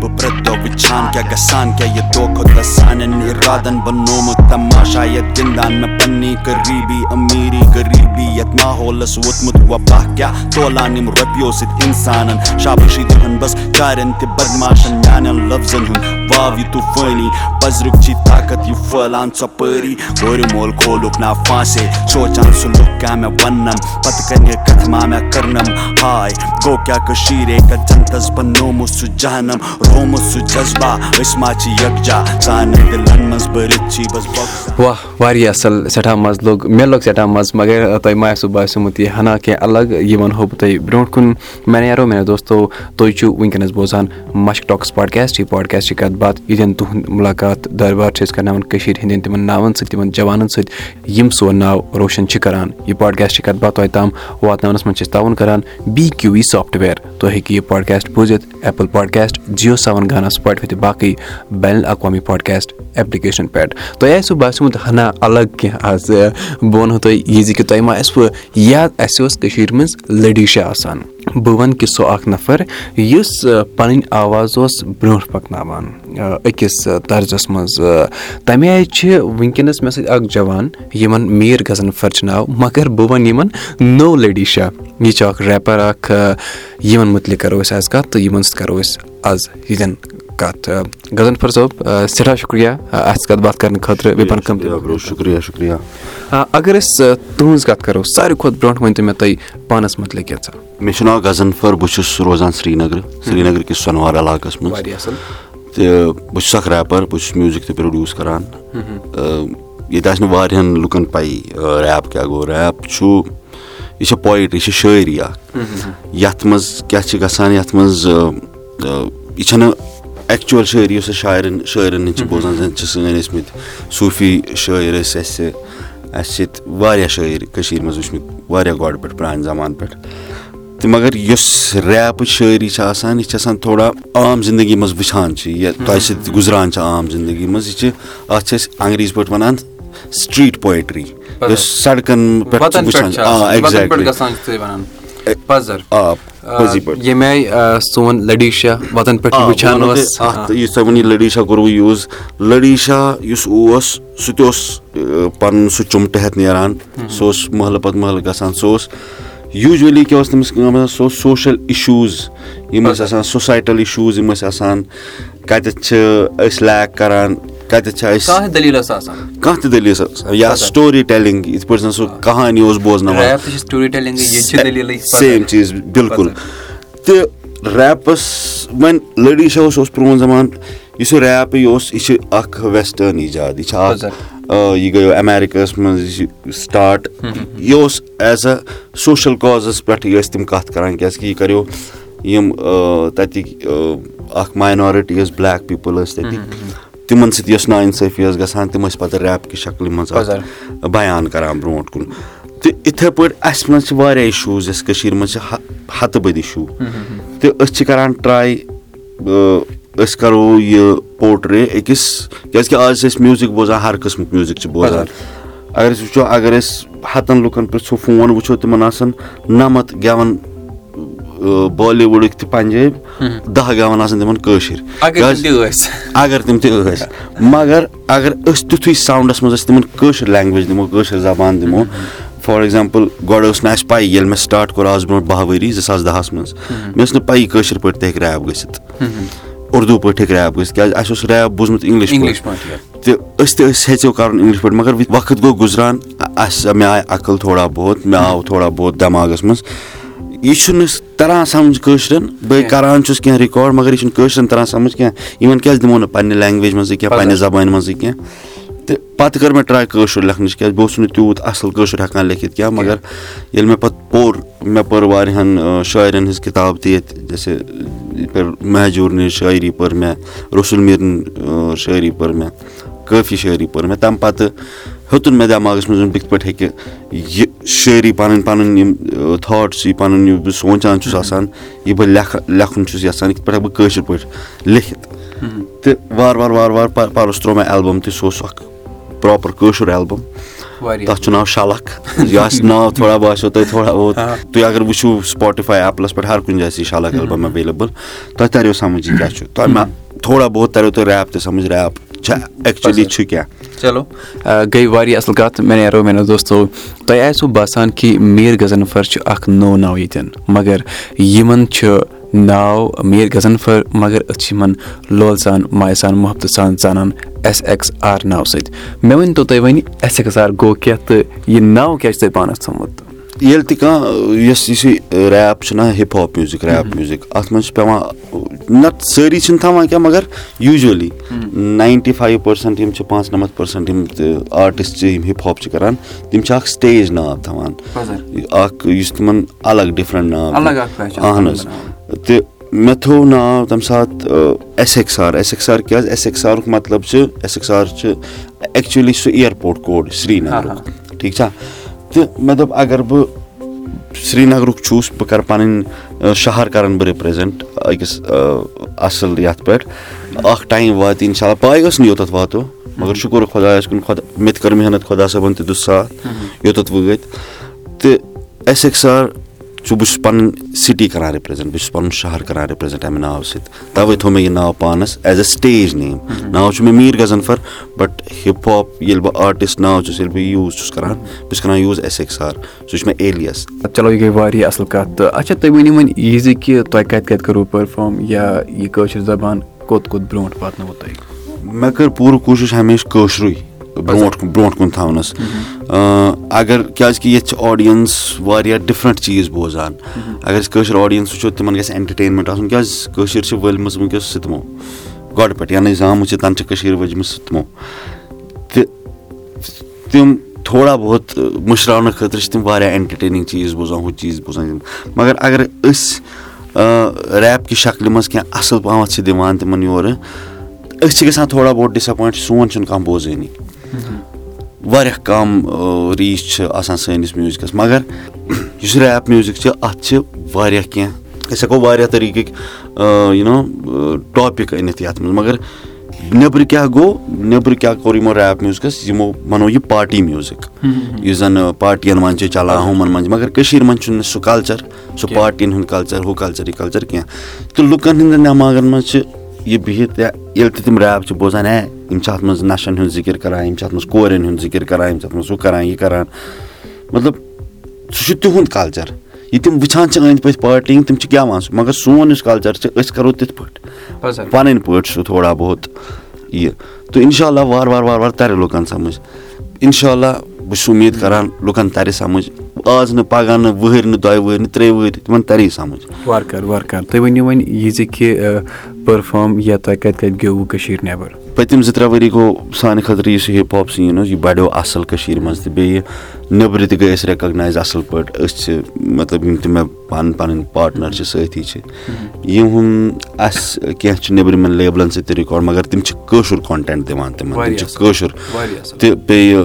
بہٕ پرٛٮ۪تھ دۄہ وٕچھان کیٛاہ گژھان کیٛاہ یہِ دۄہ کھۄتہٕ دۄہ سانٮ۪ن اِرادن بنومُت تماشا یتھ گِنٛدان مےٚ پننی قریٖبی امیٖری غریٖبی یتھ ماحولس ووتمُت وۄباہ کیٛاہ تولان یِم رۄپیو سۭتۍ اِنسانن تہِ بدماشن میانٮ۪ن لفظن ہُنٛد واو یہِ طوٗفٲنی پزرُک چھی طاقت یہِ پھٲلان ژۄپٲری کورِ مول کھولُکھ نا پھانسے سونٛچان سُہ لُکھ کیٛاہ مےٚ وننم پتہٕ کنہِ کتھِ ما مےٚ کٔرنم ہاے گوٚو کیٛاہ کٔشیٖرے کتھ جنتس بنومُت جہنم رومُت سُہ جذبہ أسۍ ما چھِ یکجا سانٮ۪ن دِلن منٛز بٔرِتھ چھی بس واہ واریاہ اَصٕل سٮ۪ٹھاہ مَزٕ لوٚگ مےٚ لوٚگ سٮ۪ٹھاہ مَزٕ مگر تۄہہِ ما آسوٕ باسیومُت یہِ ہنا کینٛہہ الگ یہِ وَنہو بہٕ تۄہہِ برونٛٹھ کُن۔ مےٚ نیرو میانیو دوستو تُہۍ چھِو وٕنکیٚنَس بوزان مشک ٹاکٕس پاڈکاسٹ یہِ پاڈکاسٹٕچ کَتھ باتھ ییٚتٮ۪ن تُہُنٛد مُلاقات دربار چھِ أسۍ کَرناوان کٔشیٖرِ ہِنٛدٮ۪ن تِمَن ناوَن سۭتۍ تِمَن جوانَن سۭتۍ۔ یِم سون ناو روشَن چھِ کَران۔ یہِ پاڈکاسٹٕچ کَتھ باتھ تۄہہِ تام واتناونَس منٛز چھِ أسۍ تعاوُن کَران۔ بی کیوٗ وی سافٹوِیَر تُہۍ ہیٚکِو یہِ پاڈکاسٹ بوٗزِتھ Apple podcast Jio seven Gaana سٕپاٹ تہٕ باقٕے بین الاقوامی پاڈکاسٹ ایپلِکیشَن پٮ۪ٹھ تۄہہِ آسِوٕ باسیومُت ہنا الگ کینٛہہ آز بہٕ وَنہو تۄہہِ یہِ زِ کہِ تۄہہِ ما آسِوٕ یاد اَسہِ اوس کٔشیٖرِ منٛز لٔڈیٖشا آسان بہٕ وَنہٕ کہِ سُہ اکھ نَفر یُس پَنٕنۍ آواز اوس برونٛٹھ پَکناوان أکِس طرزَس منٛز تَمہِ آیہِ چھِ وٕنکیٚنَس مےٚ سۭتۍ اکھ جوان یِمن میٖر غزنفر چھُ ناو مگر بہٕ وَنہٕ یِمن نو لٔڈیٖشا یہِ چھُ اکھ ریپر اکھ یِمن مُتعلِق کرو أسۍ آز کَتھ تہٕ یِمن سۭتۍ کرو أسۍ آز ییٚتٮ۪ن کَتھ غزنفر صٲب سٮ۪ٹھاہ شُکرِیا اَسہِ کَتھ باتھ کرنہٕ خٲطرٕ شُکرِیا شُکرِیا اَگر أسۍ تُہنٛز کَتھ کَرو ساروی کھۄتہٕ برونٛٹھ ؤنۍ تو مےٚ تُہۍ پانَس مُتعلِق کینٛژھا مےٚ چھُ ناو غزنفر بہٕ چھُس روزان سرینگرٕ سرینگر کِس سۄنوار علاقَس منٛز تہٕ بہٕ چھُس اکھ ریپر بہٕ چھُس میوٗزِک تہِ پروڈیوٗس کران ییٚتہِ آسہِ نہٕ واریاہن لُکن پَیی ریپ کیاہ گوٚو ریپ چھُ یہِ چھِ پویٹری یہِ چھِ شٲعری اکھ یَتھ منٛز کیاہ چھِ گژھان یَتھ منٛز یہِ چھنہٕ ایٚکچُوَل شٲعری یۄس اَسہِ شاعرن شٲعرن ہٕنٛدۍ چھِ بوزان زَن چھِ سٲنۍ ٲسۍ مٕتۍ صوٗفی شٲعر ٲسۍ اَسہِ اَسہِ ییٚتہِ واریاہ شٲعر کٔشیٖر منٛز وٕچھمٕتۍ واریاہ گۄڈٕ پٮ۪ٹھ پرانہِ زمانہٕ پٮ۪ٹھ تہٕ مگر یۄس ریپٕچ شٲعری چھِ آسان یہِ چھِ آسان تھوڑا عام زندگی منٛز وٕچھان چھِ یا تۄہہِ سۭتۍ گُزران چھِ عام زندگی منٛز یہِ چھِ اَتھ چھِ أسۍ انگریٖزِ پٲٹھۍ وَنان سٹریٖٹ پویٹری یۄس سڑکن پٮ۪ٹھ وٕچھان یُس تۄہہِ وۄنۍ یہِ لٔڈیٖشا کوٚروٕ یوٗز لٔڈیٖشا یُس اوس سُہ تہِ اوس پَنُن سُہ چُمٹہٕ ہیٚتھ نیران سُہ اوس محلہٕ پَتہٕ محلہٕ گژھان سُہ اوس یوٗجؤلی کیاہ اوس تٔمِس کٲم آسان سُہ اوس سوشَل اِشوٗز یِم ٲسۍ آسان سوسایٹَل اِشوٗز یِم ٲسۍ آسان کَتٮ۪تھ چھِ أسۍ لیک کَران کَتٮ۪تھ چھِ أسۍ کانٛہہ تہِ دٔلیٖل ٲس آسان. یا سٹوری ٹیلِنٛگ یِتھ پٲٹھۍ زَن سُہ کہانی اوس بوزناوان. سیم چیٖز بِلکُل تہٕ ریپَس وۄنۍ لٔڈیٖشا اوس اوس پرون زَمانہٕ یُس یہِ ریپ یہِ اوس یہِ چھِ اکھ ویسٹٲرٕن ایجاد. یہِ چھِ اکھ یہِ گٔیو ایمیرِکاہَس منٛز یہِ چھِ سٹاٹ یہِ اوس ایز اےٚ سوشَل کازَس پٮ۪ٹھٕے ٲسۍ تِم کَتھ کَران کیازِ کہِ یہِ کَریو یِم تَتِکۍ اکھ ماینارٹی ٲس بٕلیک پیٖپٕل ٲسۍ تَتِکۍ تِمن سۭتۍ یۄس نا اِنصٲفی ٲس گژھان تِم ٲسۍ پَتہٕ ریپ کہِ شکلہِ منٛز بیان کران برونٛٹھ کُن۔ تہٕ یِتھٕے پٲٹھۍ اَسہِ منٛز چھِ واریاہ اِشوٗز یۄس کٔشیٖر منٛز چھِ ہَتہٕ بٔدۍ اِشوٗ تہٕ أسۍ چھِ کران ٹراے أسۍ کَرو یہِ پوٹرے أکِس کیازِ کہِ آز چھِ أسۍ میوٗزِک بوزان ہر قٕسمُک میوٗزِک چھِ بوزان۔ اَگر أسۍ وٕچھو اَگر أسۍ ہَتن لُکن پرٛژھو فون وٕچھو تِمن آسان نَمَتھ گؠوَن بالی وُڈٕکۍ تہِ پَنجٲبۍ دہ گٮ۪وَن آسان تِمن کٲشِر اَگر تِم تہِ ٲسۍ مَگر اَگر أسۍ تِتھُے ساوُنٛڈَس منٛز أسۍ تِمن کٲشِر لینٛگویج دِمو کٲشِر زَبان دِمو فار ایٚگزامپٕل گۄڈٕ ٲس نہٕ اَسہِ پَیی ییٚلہِ مےٚ سٹاٹ کوٚر آز برونٛٹھ باہ ؤری زٕ ساس دَہَس منٛز مےٚ ٲس نہٕ پَیی کٲشِر پٲٹھۍ تہِ ہیٚکہِ ریپ گٔژھِتھ اُردو پٲٹھۍ ہیٚکہِ ریپ گٔژھِتھ کیازِ اَسہِ اوس ریپ بوٗزمُت اِنگلِش پٲٹھۍ تہٕ أسۍ تہِ ٲسۍ ہیٚژو کَرُن اِنگلِش پٲٹھۍ مَگر وقت گوٚو گُزران اَسہِ مےٚ آیہِ عقل تھوڑا بہت مےٚ آو تھوڑا بہت دٮ۪ماغَس منٛز یہِ چھُنہٕ تَران سَمجھ کٲشرٮ۪ن بہٕ کَران چھُس کینٛہہ رِکاڈ مگر یہِ چھُنہٕ کٲشرٮ۪ن تَران سَمجھ کینٛہہ یِمَن کیازِ دِمو نہٕ پنٛنہِ لینٛگویج منٛزٕے کینٛہہ پنٛنہِ زبانہِ منٛزٕے کینٛہہ تہٕ پَتہٕ کٔر مےٚ ٹراے کٲشُر لیکھنٕچ کیازِ بہٕ اوسُس نہٕ تیوٗت اَصٕل کٲشُر ہٮ۪کان لیکھِتھ کینٛہہ مگر ییٚلہِ مےٚ پَتہٕ پوٚر مےٚ پٔر واریاہَن شٲعرَن ہٕنٛز کِتاب تہِ ییٚتہِ جیسے مہجوٗرنٕچ شٲعری پٔر مےٚ رسول میٖرٕنۍ شٲعری پٔر مےٚ کٲفی شٲعری پٔر مےٚ تَمہِ پَتہٕ ہیوٚتُن مےٚ دٮ۪ماغَس منٛز کِتھ پٲٹھۍ ہیٚکہِ یہِ شٲعری پَنٕنۍ پَنٕنۍ یِم تھاٹٕس یہِ پَنُن یہِ بہٕ سونٛچان چھُس آسان یہِ بہٕ لیکھٕ لیکھُن چھُس یَژھان یِتھ پٲٹھۍ ہیٚکہٕ بہٕ کٲشِر پٲٹھۍ لیکھِتھ تہٕ وارٕ وارٕ وارٕ وارٕ پَرُس ترٛوو مےٚ ایلبَم تہِ سُہ اوس اکھ پراپر کٲشُر واریاہ. تَتھ چھُ ناو شَلَکھ یہِ آسہِ ناو تھوڑا باسیو تۄہہِ تھوڑا بہت تُہۍ اگر وٕچھِو سٕپاٹِفاے ایپلَس پٮ۪ٹھ ہر کُنہِ جایہِ چھِ شَلَک ایلبَم ایویلیبٕل تۄہہِ تَریو سَمٕجھ یہِ کیاہ چھُ تۄہہِ ما تھوڑا بہت تَریو تۄہہِ ریپ تہِ سَمٕجھ ریپ چھا ایٚکچُؤلی چھُ کیاہ چلو گٔے واریاہ اَصٕل کَتھ مےٚ نیرو میانو دوستو تۄہہِ آسوٕ باسان کہِ میٖر غزنفر چھُ اکھ نوٚو ناو ییٚتٮ۪ن مگر یِمن چھُ ناو میٖر غزنفر مگر أسۍ چھِ یِمن لول سان مایہِ سان محبتہٕ سان زانان ایس ایٚکٕس آر ناوٕ سۭتۍ مےٚ ؤنۍ تو تُہۍ وۄنۍ ایس ایٚکٕس آر گوٚو کیٛاہ تہٕ یہِ ناو کیٛاہ چھُ تۄہہِ پانَس تھوٚمُت ییٚلہِ تہِ کانٛہہ یۄس یُس یہِ ریپ چھُنہ hip hop music rap music اَتھ منٛز چھِ پیٚوان نَتہٕ سٲری چھِنہٕ تھاوان کینٛہہ مگر یوٗجؤلی ناینٹی فایِو پٔرسَنٛٹ یِم چھِ پانٛژھ نَمَتھ پٔرسَنٛٹ یِم آرٹِسٹ چھِ یِم ہِپ ہاپ چھِ کَران تِم چھِ اَکھ سٹیج ناو تھاوان. اَکھ یُس تِمَن الگ ڈِفرَنٛٹ ناو اَہن حظ تہٕ مےٚ تھوٚو ناو تَمہِ ساتہٕ S X R S X R کیٛازِ؟ ایس ایٚکٕس آرُک مطلب چھُ ایس ایٚکٕس آر چھُ ایٚکچُؤلی سُہ اِیَرپوٹ کوڈ سرینَگرُک ٹھیٖک چھا تہٕ مےٚ دوٚپ اگر بہٕ سرینَگرُک چھُس بہٕ کَرٕ پَنٕنۍ شہر کَرَن بہٕ رِپرٛزَنٛٹ أکِس اَصٕل یَتھ پٮ۪ٹھ۔ اَکھ ٹایم واتہِ اِنشاء اللہ پاے ٲس نہٕ یوٚتَتھ واتو مگر شُکُر خۄدایَس کُن خۄدا مےٚ تہِ کٔر محنت خۄدا صٲبَن تہِ دیُت ساتھ یوٚتَتھ وٲتۍ۔ تہٕ ایس ایٚکٕس آر چھُ بہٕ چھُس پَنٕنۍ سِٹی کَران رِپرٛزَنٛٹ بہٕ چھُس پَنُن شہر کَران رِپرٛزَنٛٹ اَمہِ ناوٕ سۭتۍ تَوَے تھوٚو مےٚ یہِ ناو پانَس ایز اےٚ سٹیج نیم ناو چھُ مےٚ میٖر غزنفر بَٹ ہِپ ہاپ ییٚلہِ بہٕ آرٹِسٹ ناو چھُس ییٚلہِ بہٕ یوٗز چھُس کَران بہٕ چھُس کَران یوٗز ایس ایٚکٕس آر سُہ چھُ مےٚ ایلیَس چلو یہِ گٔے واریاہ اَصٕل کَتھ تہٕ اچھا تُہۍ ؤنِو وۄنۍ یہِ زِ کہِ تۄہہِ کَتہِ کَتہِ کٔروٕ پٔرفارم یا یہِ کٲشِر زَبان کوٚت کوٚت برونٛٹھ واتنووُ تۄہہِ مےٚ کٔر پوٗرٕ کوٗشِش ہمیشہٕ کٲشرُے برونٛٹھ کُن برونٛٹھ کُن تھاونَس۔ اگر کیٛازِکہِ ییٚتہِ چھِ آڈِیَنٕس واریاہ ڈِفرَنٛٹ چیٖز بوزان۔ اگر أسۍ کٲشِر آڈِیَنٕس وٕچھو تِمَن گژھِ اٮ۪نٹَرٹینمٮ۪نٛٹ آسُن۔ کیٛازِ کٲشِر چھِ وٲلمٕژ وٕنکٮ۪س سٔتمو گۄڈٕ پٮ۪ٹھ یَنہٕ زامٕژ چھِ تَنہٕ چھِ کٔشیٖر وٲجمٕژ سٔتمو تہٕ تِم تھوڑا بہت مٔشراونہٕ خٲطرٕ چھِ تِم واریاہ اٮ۪نٹَرٹینِنٛگ چیٖز بوزان ہُہ چیٖز بوزان۔ مگر اگر أسۍ ریپ کہِ شکلہِ منٛز کینٛہہ اَصٕل پَہمَتھ چھِ دِوان تِمَن یورٕ أسۍ چھِ گژھان تھوڑا بہت ڈِسایپویِنٛٹ سون چھُنہٕ کانٛہہ بوزٲنی واریاہ کَم ریٖچ چھِ آسان سٲنِس میوٗزِکَس مگر یُس ریپ میوٗزِک چھِ اَتھ چھِ واریاہ کینٛہہ أسۍ ہٮ۪کو واریاہ طٔریٖقٕکۍ یوٗ نو ٹاپِک أنِتھ یَتھ منٛز مگر نیٚبرٕ کیٛاہ گوٚو نیٚبرٕ کیٛاہ کوٚر یِمو ریپ میوٗزِکَس یِمو بَنوو یہِ پاٹی میوٗزِک یُس زَن پاٹِیَن منٛز چھِ چَلان ہُمَن منٛز مگر کٔشیٖرِ منٛز چھُنہٕ سُہ کَلچَر سُہ پاٹِیَن ہُنٛد کَلچَر ہُہ کَلچَر یہِ کَلچَر کینٛہہ تہٕ لُکَن ہٕنٛدٮ۪ن دٮ۪ماغَن منٛز چھِ یہِ بِہِتھ یا ییٚلہِ تہِ تِم ریپ چھِ بوزان ہے یِم چھِ اَتھ منٛز نَشَن ہُنٛد ذِکِر کَران یِم چھِ اَتھ منٛز کورٮ۪ن ہُنٛد ذِکِر کَران یِم چھِ اَتھ منٛز ہُہ کَران یہِ کَران۔ مطلب سُہ چھُ تِہُنٛد کَلچَر۔ یہِ تِم وٕچھان چھِ أنٛدۍ پٔتۍ پاٹی تِم چھِ گٮ۪وان سُہ مگر سون یُس کَلچَر چھِ أسۍ کَرو تِتھ پٲٹھۍ۔ پَنٕنۍ پٲٹھۍ سُہ تھوڑا بہت یہِ۔ تہٕ اِنشاء اللہ وارٕ وارٕ وارٕ وارٕ تَرِ لُکَن سَمٕجھ۔ اِنشاء اللہ بہٕ چھُس اُمید کَران لُکَن تَرِ سَمٕجھ۔ آز نہٕ پَگاہ نہٕ ؤہٕرۍ نہٕ دۄیہِ وٕہٕرۍ نہٕ ترٛیٚیہِ وٕہٕرۍ تِمَن تَری سَمٕجھ۔ وارٕ کارٕ وارٕ کارٕ تُہۍ ؤنِو وۄنۍ یہِ زِ کہِ پٔرفارم یا تۄہہِ کَتہِ کَتہِ گیووُ کٔشیٖر نٮ۪بر پٔتِم زٕ ترٛےٚ ؤری گوٚو سانہِ خٲطرٕ یُس یہِ ہِپ ہاپ سیٖن اوس یہِ بَڑیو اَصٕل کٔشیٖرِ منٛز تہٕ بیٚیہِ نیٚبرٕ تہِ گٔے أسۍ رِکَگنایز اَصٕل پٲٹھۍ أسۍ چھِ مطلب یِم تہِ مےٚ پَنٕنۍ پَنٕنۍ پاٹنَر چھِ سٲتھی چھِ یِہُنٛد اَسہِ کینٛہہ چھِ نیٚبرِمٮ۪ن لیبلَن سۭتۍ تہِ رِکاڈ مگر تِم چھِ کٲشُر کانٹٮ۪نٛٹ دِوان تِمَن تِم چھِ کٲشُر تہٕ بیٚیہِ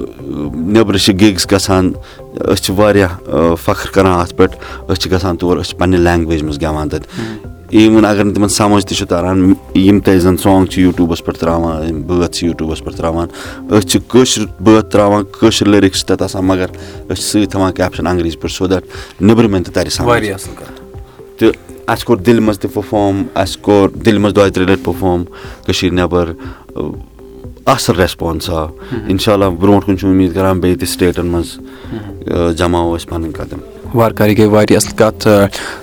نیٚبرٕ چھِ گِگٕس گژھان أسۍ چھِ واریاہ فخٕر کَران اَتھ پٮ۪ٹھ أسۍ چھِ گژھان تور أسۍ چھِ پنٛنہِ لینٛگویج منٛز گٮ۪وان تَتہِ اِوٕن اگر نہٕ تِمَن سَمٕجھ تہِ چھُ تَران یِم تہِ زَن سانٛگ چھِ یوٗٹوٗبَس پٮ۪ٹھ ترٛاوان یِم بٲتھ چھِ یوٗٹوٗبَس پٮ۪ٹھ ترٛاوان أسۍ چھِ کٲشِر بٲتھ ترٛاوان کٲشِر لٔرِکٕس چھِ تَتھ آسان مگر أسۍ چھِ سۭتۍ تھاوان کیپشَن انٛگریٖزِ پٲٹھۍ سو دیٹ نیٚبرِمٮ۪ن تہِ تَرِ تہٕ اَسہِ کوٚر دِلہِ منٛز تہِ پٔرفارم اَسہِ کوٚر دِلہِ منٛز دۄیہِ ترٛیٚیہِ لَٹہِ پٔرفارم کٔشیٖر نٮ۪بر اَصٕل ریسپانٕس آو اِنشاء اللہ برونٛٹھ کُن چھُ اُمید کران بیٚیہِ تہِ سِٹیٹَن منٛز جماو أسۍ پَنٕنۍ قدم وارٕ کارٕ یہِ گٔے واریاہ اَصٕل کَتھ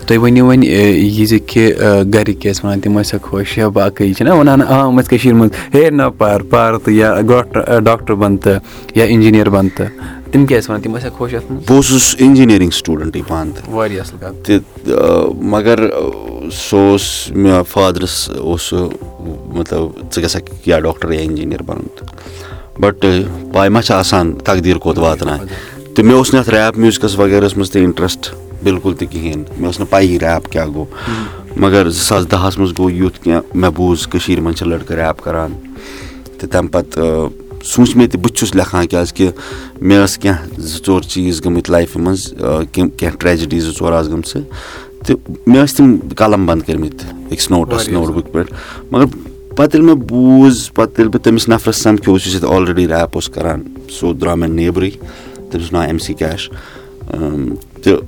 تُہۍ ؤنِو وۄنۍ یہِ زِ کہِ گرِکۍ کیاہ ٲسۍ وَنان تِم ٲسۍ سا خۄش یا باقٕے چھِنہ وَنان عام ٲسۍ کٔشیٖر منٛز ہے نہ پَر پَر تہٕ یا ڈاکٹر بَن تہٕ یا اِنجیٖنیر بَن تہٕ تِم کیاہ ٲسۍ وَنان تِم ٲسۍ ہا خۄش بہٕ اوسُس اِنجیٖنرِنٛگ سٹوٗڈَنٛٹٕے پانہٕ تہِ واریاہ اَصٕل کَتھ تہٕ مگر سُہ اوس مےٚ فادرَس اوس سُہ مطلب ژٕ گژھکھ یا ڈاکٹر یا اِنجیٖنَر بَنُن تہٕ بَٹ پاے ما چھِ آسان تقدیٖر کوٚت واتناے تہٕ مےٚ اوس نہٕ اَتھ ریپ میوٗزِکَس وغیرہَس منٛز تہِ اِنٹرٛسٹ بِلکُل تہِ کِہیٖنۍ مےٚ ٲس نہٕ پَیی ریپ کیٛاہ گوٚو مگر زٕ ساس دَہَس منٛز گوٚو یُتھ کینٛہہ مےٚ بوٗز کٔشیٖرِ منٛز چھِ لٔڑکہٕ ریپ کَران تہٕ تَمہِ پَتہٕ سوٗنٛچ مےٚ تہِ بہٕ تہِ چھُس لیکھان کیٛازِکہِ مےٚ ٲس کینٛہہ زٕ ژور چیٖز گٔمٕتۍ لایفہِ منٛز کینٛہہ ٹرٛیجڈی زٕ ژور آسہٕ گٔمژٕ تہٕ مےٚ ٲسۍ تِم قلم بنٛد کٔرمٕتۍ أکِس نوٹَس نوٹ بُک پٮ۪ٹھ مگر پَتہٕ ییٚلہِ مےٚ بوٗز پَتہٕ ییٚلہِ بہٕ تٔمِس نفرَس سَمکھیوُس یُس ییٚتہِ آلریڈی ریپ اوس کَران سُہ درٛاو مےٚ نیبرٕے تٔمِس چھُ ناو ایم سی کیش تہٕ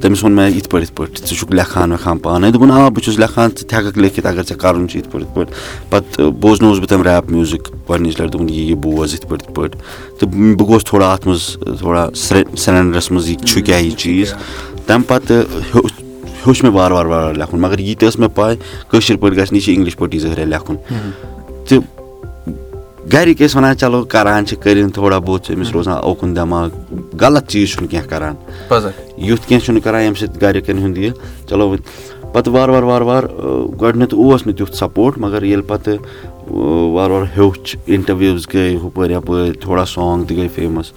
تٔمِس ووٚن مےٚ یِتھ پٲٹھۍ یِتھ پٲٹھۍ ژٕ چھُکھ لیکھان ویکھان پانَے دوٚپُن آ بہٕ چھُس لیکھان ژٕ تہِ ہٮ۪کَکھ لیکھِتھ اگر ژےٚ کَرُن چھُ یِتھ پٲٹھۍ یِتھ پٲٹھۍ پَتہٕ بوزنووُس بہٕ تٔمۍ ریپ میوٗزِک گۄڈنِچ لَٹہِ دوٚپُن یہِ یہِ بوز یِتھ پٲٹھۍ یِتھ پٲٹھۍ تہٕ بہٕ گوٚوُس تھوڑا اَتھ منٛز تھوڑا سرینڈرَس منٛز یہِ چھُ کیاہ یہِ چیٖز تَمہِ پَتہٕ ہیوٚچھ مےٚ وارٕ وارٕ وارٕ وارٕ لیکھُن مگر یہِ تہِ ٲس مےٚ پاے کٲشِر پٲٹھۍ گژھِ نہٕ یہِ چھِ اِنٛگلِش پٲٹھی ظٲہِر لیکھُن تہٕ گرِکۍ ٲسۍ وَنان چلو کران چھِ کٔرِنۍ تھوڑا بہت چھُ أمِس روزان اوکُن دٮ۪ماغ غلط چیٖز چھُنہٕ کینٛہہ کران۔ یُتھ کینٛہہ چھُنہٕ کران ییٚمہِ سۭتۍ گرِکٮ۪ن ہُنٛد یہِ۔ چلو وۄنۍ پَتہٕ وارٕ وارٕ وارٕ وارٕ گۄڈٕنیتھ اوس نہٕ تیُتھ سپوٹ مگر ییٚلہِ پَتہٕ وارٕ وارٕ ہیوٚچھ اِنٹروِوٕز گٔے ہُپٲرۍ یَپٲرۍ تھوڑا سانگ تہِ گٔے فیمَس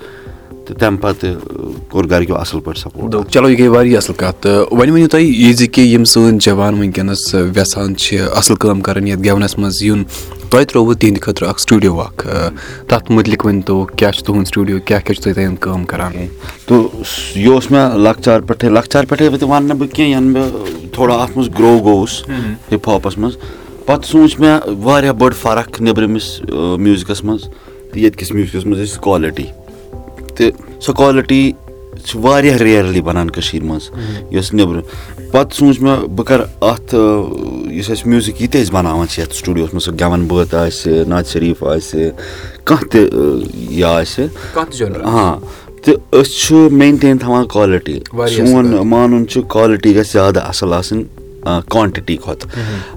تہٕ تَمہِ پَتہٕ کوٚر گرِکیو اَصٕل پٲٹھۍ سپوٹ چلو یہِ گٔے واریاہ اَصٕل کَتھ تہٕ وۄنۍ ؤنِو تُہۍ یہِ زِ کہِ یِم سٲنۍ جوان وٕنکیٚنَس ویٚژھان چھِ اَصٕل کٲم کَرٕنۍ یَتھ گٮ۪ونَس منٛز یُن تۄہہِ ترٛووُ تِہنٛدِ خٲطرٕ اکھ سٹوٗڈیو اکھ تَتھ مُتعلِق ؤنۍ تو کیاہ چھُ تُہُنٛد سٹوٗڈیو کیاہ کیاہ چھُ تُہۍ تَتٮ۪ن کٲم کران تہٕ یہِ اوس مےٚ لۄکچار پٮ۪ٹھٕے لۄکچار پٮ۪ٹھٕے تہِ وَنہٕ نہٕ بہٕ کینٛہہ یَنہٕ بہٕ تھوڑا اَتھ منٛز گرو گوٚوُس ہِپ ہاپَس منٛز پَتہٕ سوٗنٛچ مےٚ واریاہ بٔڑ فرق نیٚبرِمِس میوٗزِکَس منٛز تہٕ ییٚتہِ کِس میوٗزِکَس منٛز ٲسۍ کالٹی تہٕ سۄ کالٹی چھِ واریاہ رِیَرلی بَنان کٔشیٖر منٛز یۄس نیٚبرٕ۔ پَتہٕ سوٗنٛچ مےٚ بہٕ کَرٕ اَتھ یُس اَسہِ میوٗزِک یہِ تہِ أسۍ بَناوان چھِ یَتھ سٹوٗڈیوَس منٛز سُہ گٮ۪وَن بٲتھ آسہِ ناد شریٖف آسہِ کانٛہہ تہِ یہِ آسہِ۔ ہاں تہٕ أسۍ چھُ مینٹین تھاوان کالٹی سون مانُن چھُ کالٹی گژھِ زیادٕ اَصٕل آسٕنۍ کانٹِٹی کھۄتہٕ۔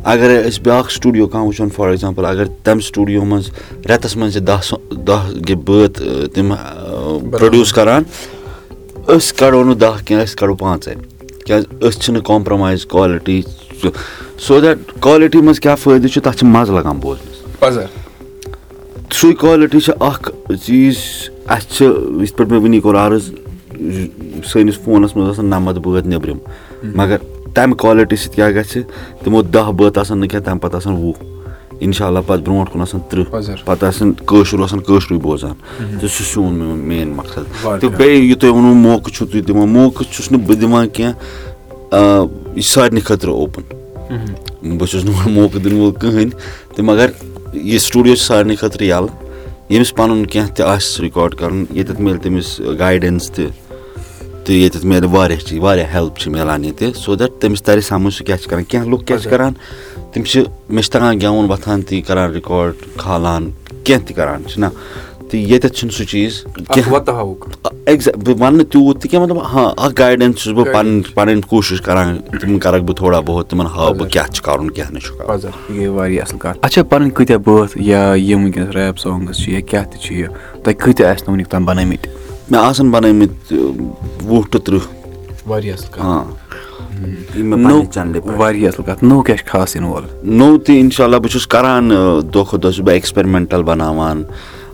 اَگرے أسۍ بیاکھ سٹوٗڈیو کانٛہہ وٕچھون فار ایٚگزامپٕل اَگر تَمہِ سٹوٗڈیو منٛز رٮ۪تَس منٛز چھِ دہ دہ بٲتھ تِم پرٛوڈوٗس کران۔ أسۍ کَڑو نہٕ دہ کینٛہہ أسۍ کَڑو پانٛژَے۔ کیازِ أسۍ چھِنہٕ compromise quality so that quality منٛز کیاہ فٲیدٕ چھُ؟ تَتھ چھُ مَزٕ لگان بوزنَس۔ سُے کالٹی چھِ اکھ چیٖز اَسہِ چھِ یِتھ پٲٹھۍ مےٚ وٕنی کوٚر عرض سٲنِس فونَس منٛز آسان نَمَتھ بٲتھ نیٚبرِم۔ مگر تَمہِ کالٹی سۭتۍ کیاہ گژھِ؟ تِمو دہ بٲتھ آسان نہٕ کینٛہہ تَمہِ پَتہٕ آسان وُہ۔ اِنشاء اللہ پَتہٕ برونٛٹھ کُن آسان تٕرٛہ۔ پَتہٕ آسان کٲشُر آسان کٲشرُے بوزان۔ تہٕ سُہ چھُ میون مین مقصد۔ تہٕ بیٚیہِ یہِ تۄہہِ ووٚنوُ موقعہٕ چھُو تُہۍ دِوان۔ موقعہٕ چھُس نہٕ بہٕ دِوان کینٛہہ یہِ چھُ سارنٕے خٲطرٕ اوپُن بہٕ چھُس نہٕ موقعہٕ دِنہٕ وول کٕہٕنۍ۔ تہٕ مگر یہِ سٹوٗڈیو چھُ سارنٕے خٲطرٕ یَلہٕ۔ ییٚمِس پَنُن کینٛہہ تہِ آسہِ رِکاڈ کَرُن ییٚتٮ۪تھ مِلہِ تٔمِس گایڈٮ۪نٕس تہِ تہٕ ییٚتٮ۪تھ مِلہِ واریاہ چیٖز واریاہ ہیٚلٕپ چھِ مِلان ییٚتہِ سو دیٹ تٔمِس تَرِ سَمٕجھ سُہ کیاہ چھُ کران کیٚنٛہہ لُکھ کیاہ چھِ کران تِم چھِ مےٚ چھِ تَگان گیوُن وۄتھان تی کران رِکاڈ کھالان کیٚنٛہہ تہِ کران چھِنہ تہٕ ییٚتٮ۪تھ چھُنہٕ سُہ چیٖز کینٛہہ بہٕ وَنہٕ نہٕ تیوٗت تہِ کینٛہہ مطلب ہاں اکھ گایڈٮ۪نٕس چھُس بہٕ پَنٕنۍ پَنٕنۍ کوٗشِش کران تِم کرکھ بہٕ تھوڑا بہت تِمن ہاو بہٕ کیاہ چھُ کَرُن کیاہ نہٕ چھُ واریاہ اَصٕل کَتھ اچھا پَنٕنۍ کۭتیاہ بٲتھ یا یِم وٕنکیٚنس ریپ سانگٕس چھِ یا کیاہ تہِ چھِ یہِ تۄہہِ کۭتیاہ آسہِ نہٕ وٕنیُک تام بَنٲمٕتۍ مےٚ آسَن بَنٲمٕتۍ وُہ ٹُہ تٕرٛہ واریاہ اَصٕل کَتھ نوٚو کیاہ چھُ خاص یِنہٕ وول نوٚو تہِ اِنشاء اللہ بہٕ چھُس کران دۄہ کھۄتہٕ دۄہ چھُس بہٕ ایٚکٕسپیرمینٹل بَناوان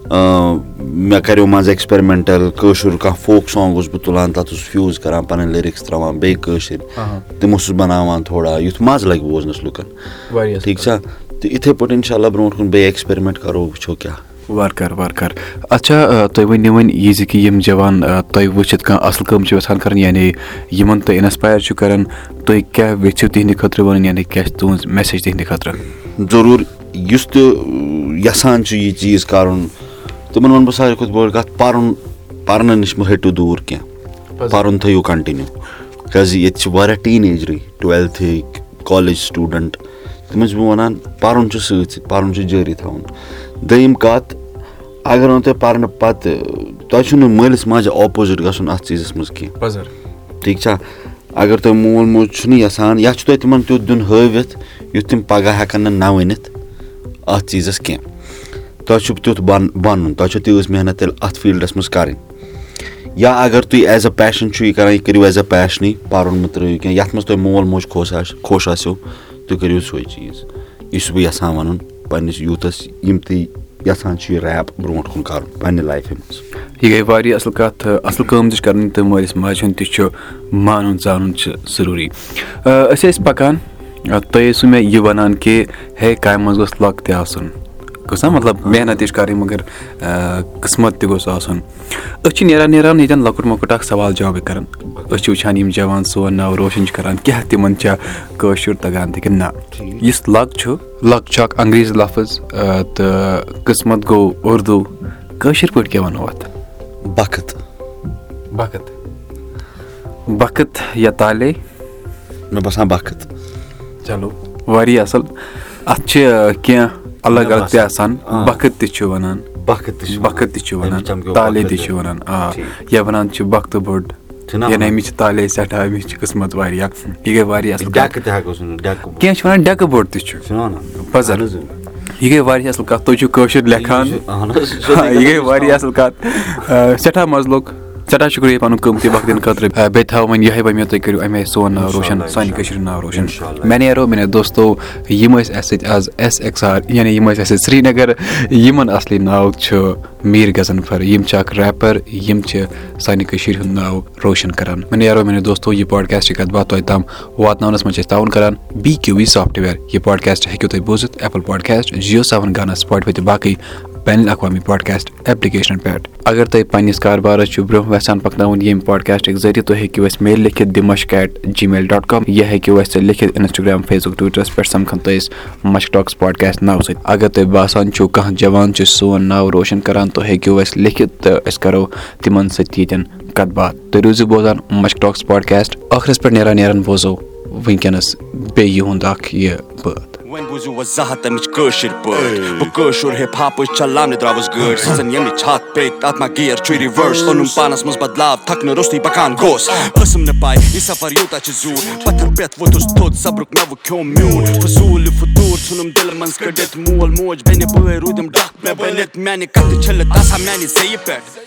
مےٚ کَریو منٛزٕ ایٚکٕسپیرمینٹل کٲشُر کانٛہہ فوک سانگ اوسُس بہٕ تُلان تَتھ اوسُس فیوٗز کران پَنٕنۍ لِرِکٕس تراوان بیٚیہِ کٲشِر تِم اوسُس بَناوان تھوڑا یُتھ مَزٕ لگہِ بوزنَس لُکن ٹھیٖک چھا تہٕ یِتھٕے پٲٹھۍ اِنشاء اللہ برونٛٹھ کُن بیٚیہِ ایٚکٕسپیرمینٹ کرو وٕچھو کیاہ وارٕ کارٕ وارٕ کارٕ اچھا تُہۍ ؤنِو وۄنۍ یہِ زِ کہِ یِم جوان تۄہہِ وٕچھِتھ کانٛہہ اَصٕل کٲم چھِ یَژھان کَرٕنۍ یعنی یِمن تُہۍ اِنسپایر چھِو کران تُہۍ کیاہ یژھِو تِہنٛدِ خٲطرٕ وَنٕنۍ یعنی کیاہ چھِ تُہنٛز میسیج تِہنٛدِ خٲطرٕ؟ ضروٗر یُس تہِ یَژھان چھُ یہِ چیٖز کَرُن تِمن وَنہٕ بہٕ ساروی کھۄتہٕ بٔڑ کَتھ پَرُن پَرنہٕ نِش مہ ہٹِو دوٗر کیٚنٛہہ پَرُن تھٲیِو کَنٹِنیوٗ کیازِ ییٚتہِ چھِ واریاہ ٹیٖن ایجرٕے ٹُویلتھٕکۍ کالیج سٹوٗڈنٛٹ تِمن چھُس بہٕ وَنان پَرُن چھُ سۭتۍ سۭتۍ پَرُن چھُ جٲری تھاوُن۔ دوٚیِم کَتھ اَگر نہٕ تۄہہِ پَرنہٕ پَتہٕ تۄہہِ چھُو نہٕ مٲلِس ماجہِ اوپوزِٹ گژھُن اَتھ چیٖزَس منٛز کیٚنٛہہ۔ ٹھیٖک چھا؟ اَگر تۄہہِ مول موج چھُنہٕ یَژھان یا چھُ تۄہہِ تِمن تیُتھ دیُن ہٲوِتھ یُتھ تِم پَگہہ ہٮ۪کَن نہٕ نہ ؤنِتھ اَتھ چیٖزَس کیٚنٛہہ۔ تۄہہِ چھُو تیُتھ بَن بَنُن تۄہہِ چھو تیٖژ محنت تیٚلہِ اَتھ فیٖلڈَس منٛز کَرٕنۍ۔ یا اَگر تُہۍ ایز اےٚ پیشَن چھُو یہِ کَران یہِ کٔرِو ایز اےٚ پیشنٕے پَرُن مہٕ ترٛٲیِو کینٛہہ۔ یَتھ منٛز تۄہہِ مول موج خۄش آسہِ خۄش آسیو تُہۍ کٔرِو سُے چیٖز۔ یہِ چھُس بہٕ یَژھان وَنُن پَنٕنِس یوٗتھَس یِم تہِ یَژھان چھِ یہِ ریپ برونٛٹھ کُن کَرُن پنٛنہِ لایفہِ منٛز۔ یہِ گٔے واریاہ اَصٕل کَتھ اَصٕل کٲم تہِ چھِ کَرٕنۍ تہٕ مٲلِس ماجہِ ہُنٛد تہِ چھُ مانُن زانُن چھُ ضروٗری۔ أسۍ ٲسۍ پَکان تُہۍ ٲسوٕ مےٚ یہِ وَنان کہِ ہے کامہِ منٛز گوٚژھ لک تہِ آسُن گوٚژھ نا مطلب محنت تہِ چھِ کَرٕنۍ مگر قٕسمَت تہِ گوٚژھ آسُن أسۍ چھِ نیران نیران ییٚتٮ۪ن لۄکُٹ مۄکُٹ اَکھ سوال جابٕے کَران أسۍ چھِ وٕچھان یِم جوان سون ناو روشَن چھِ کَران کیٛاہ تِمَن چھا کٲشُر تَگان تہِ کِنہٕ نہ یُس لک چھُ لک چھُ اَکھ انگریٖزی لفظ تہٕ قٕسمَت گوٚو اُردو کٲشِر پٲٹھۍ کیٛاہ وَنو اَتھ بخت بخت بخت یا تالے مےٚ باسان بخت چلو واریاہ اَصٕل اَتھ چھِ کینٛہہ الگ الگ تہِ آسان. بخت تہِ چھِ وَنان بخت تہِ چھِ بخت تہِ چھِ أمِس وَنان تالے تہِ چھِ وَنان آ. یا وَنان چھِ بختہٕ بوٚڑ یعنی؟ أمِس چھِ تالے سٮ۪ٹھاہ أمِس چھِ قٕسمَت واریاہ یہِ گٔے واریاہ اَصٕل کینٛہہ چھِ وَنان ڈٮ۪کہٕ بوٚڑ تہِ چھُ پَزر. یہِ گٔے واریاہ اَصٕل کَتھ تُہۍ چھِو کٲشُر لیکھان یہِ گٔے واریاہ اَصٕل کَتھ سٮ۪ٹھاہ مَزٕ لوٚگ سٮ۪ٹھاہ شُکریہ پَنُن قۭمتی وقت دِنہٕ خٲطرٕ بیٚیہِ تھاو وۄنۍ یِہوٚے وَنہِ مےٚ تُہۍ کٔرِو اَمے سون ناو روشَن سانہِ کٔشیٖرِ ہُنٛد ناو روشَن. مےٚ نیرو میٛانیو دوستو یِم ٲسۍ اَسہِ سۭتۍ آز اٮ۪س ایٚکٕس آر یعنی یِم ٲسۍ اَسہِ سۭتۍ سرینگر یِمَن اَصلی ناو چھُ میٖر غزنفر یِم چھِ اَکھ ریپَر یِم چھِ سانہِ کٔشیٖرِ ہُنٛد ناو روشَن کَران مےٚ نیرو میٛانیو دوستو یہِ پاڈکاسٹٕچ کَتھ باتھ تۄہہِ تام واتناونَس منٛز چھِ أسۍ تعاوُن کَران بی کیوٗ وی سافٹوِیَر یہِ پاڈکاسٹ ہیٚکِو تُہۍ بوٗزِتھ ایپٕل پاڈکاسٹ جِیو سیوَن گانا سٕپاٹفاے تہٕ باقٕے بین الاقوامی پاڈکاسٹ ایپلِکیشنَن پٮ۪ٹھ۔ اگر تۄہہِ پنٛنِس کاربارَس چھُ برونٛہہ یژھان پَکناوُن ییٚمہِ پاڈکاسٹٕکۍ ذٔریعہٕ تُہۍ ہیٚکِو اَسہِ میل لیکھِتھ دِمش کیٹ جی میل ڈاٹ کام یہِ ہیٚکِو اَسہِ لیکھِتھ اِنسٹاگرٛام فیس بُک ٹُوِٹرَس پٮ۪ٹھ سَمکھان تُہۍ أسۍ مشک ٹاکٕس پاڈکاسٹ ناوٕ سۭتۍ۔ اگر تۄہہِ باسان چھُو کانٛہہ جوان چھُ سون ناو روشَن کَران تُہۍ ہیٚکِو اَسہِ لیکھِتھ تہٕ أسۍ کَرو تِمَن سۭتۍ ییٚتٮ۪ن کَتھ باتھ۔ تُہۍ روٗزِو بوزان مشک ٹاکٕس پاڈکاسٹ۔ ٲخرَس پٮ۪ٹھ نیران نیران بوزو وٕنکیٚنَس بیٚیہِ یِہُنٛد اَکھ یہِ بٲتھ وۄنۍ بوٗزِو وضاحت تَمِچ کٲشِر پٲٹھۍ بہٕ کٲشُر ہِپ ہاپٕچ چلاونہِ درٛاوُس گٲڑۍ سُہ زَن ییٚمِچ چھاتھ پیٚیہِ تَتھ ما گیر چھُ رِوٲرٕس اوٚنُم پانَس منٛز بدلاو تھکنہٕ روٚستُے پَکان گوٚژھ ٲسٕم نہٕ پاے یہِ سَفر یوٗتاہ چھُ زیوٗٹھ پَتھر پٮ۪تھ ووٚتھُس تھوٚد صبرُک نوٕ کھیوٚم میوٗن فضوٗل فطوٗر ژھُنُم دِلہٕ منٛز کٔڑِتھ مول موج بیٚنہِ بٲے روٗدِم ڈکھ مےٚ بٔنِتھ میانہِ کَتھِ چھٔلِتھ آسان میانہِ زیٚیہِ پٮ۪ٹھ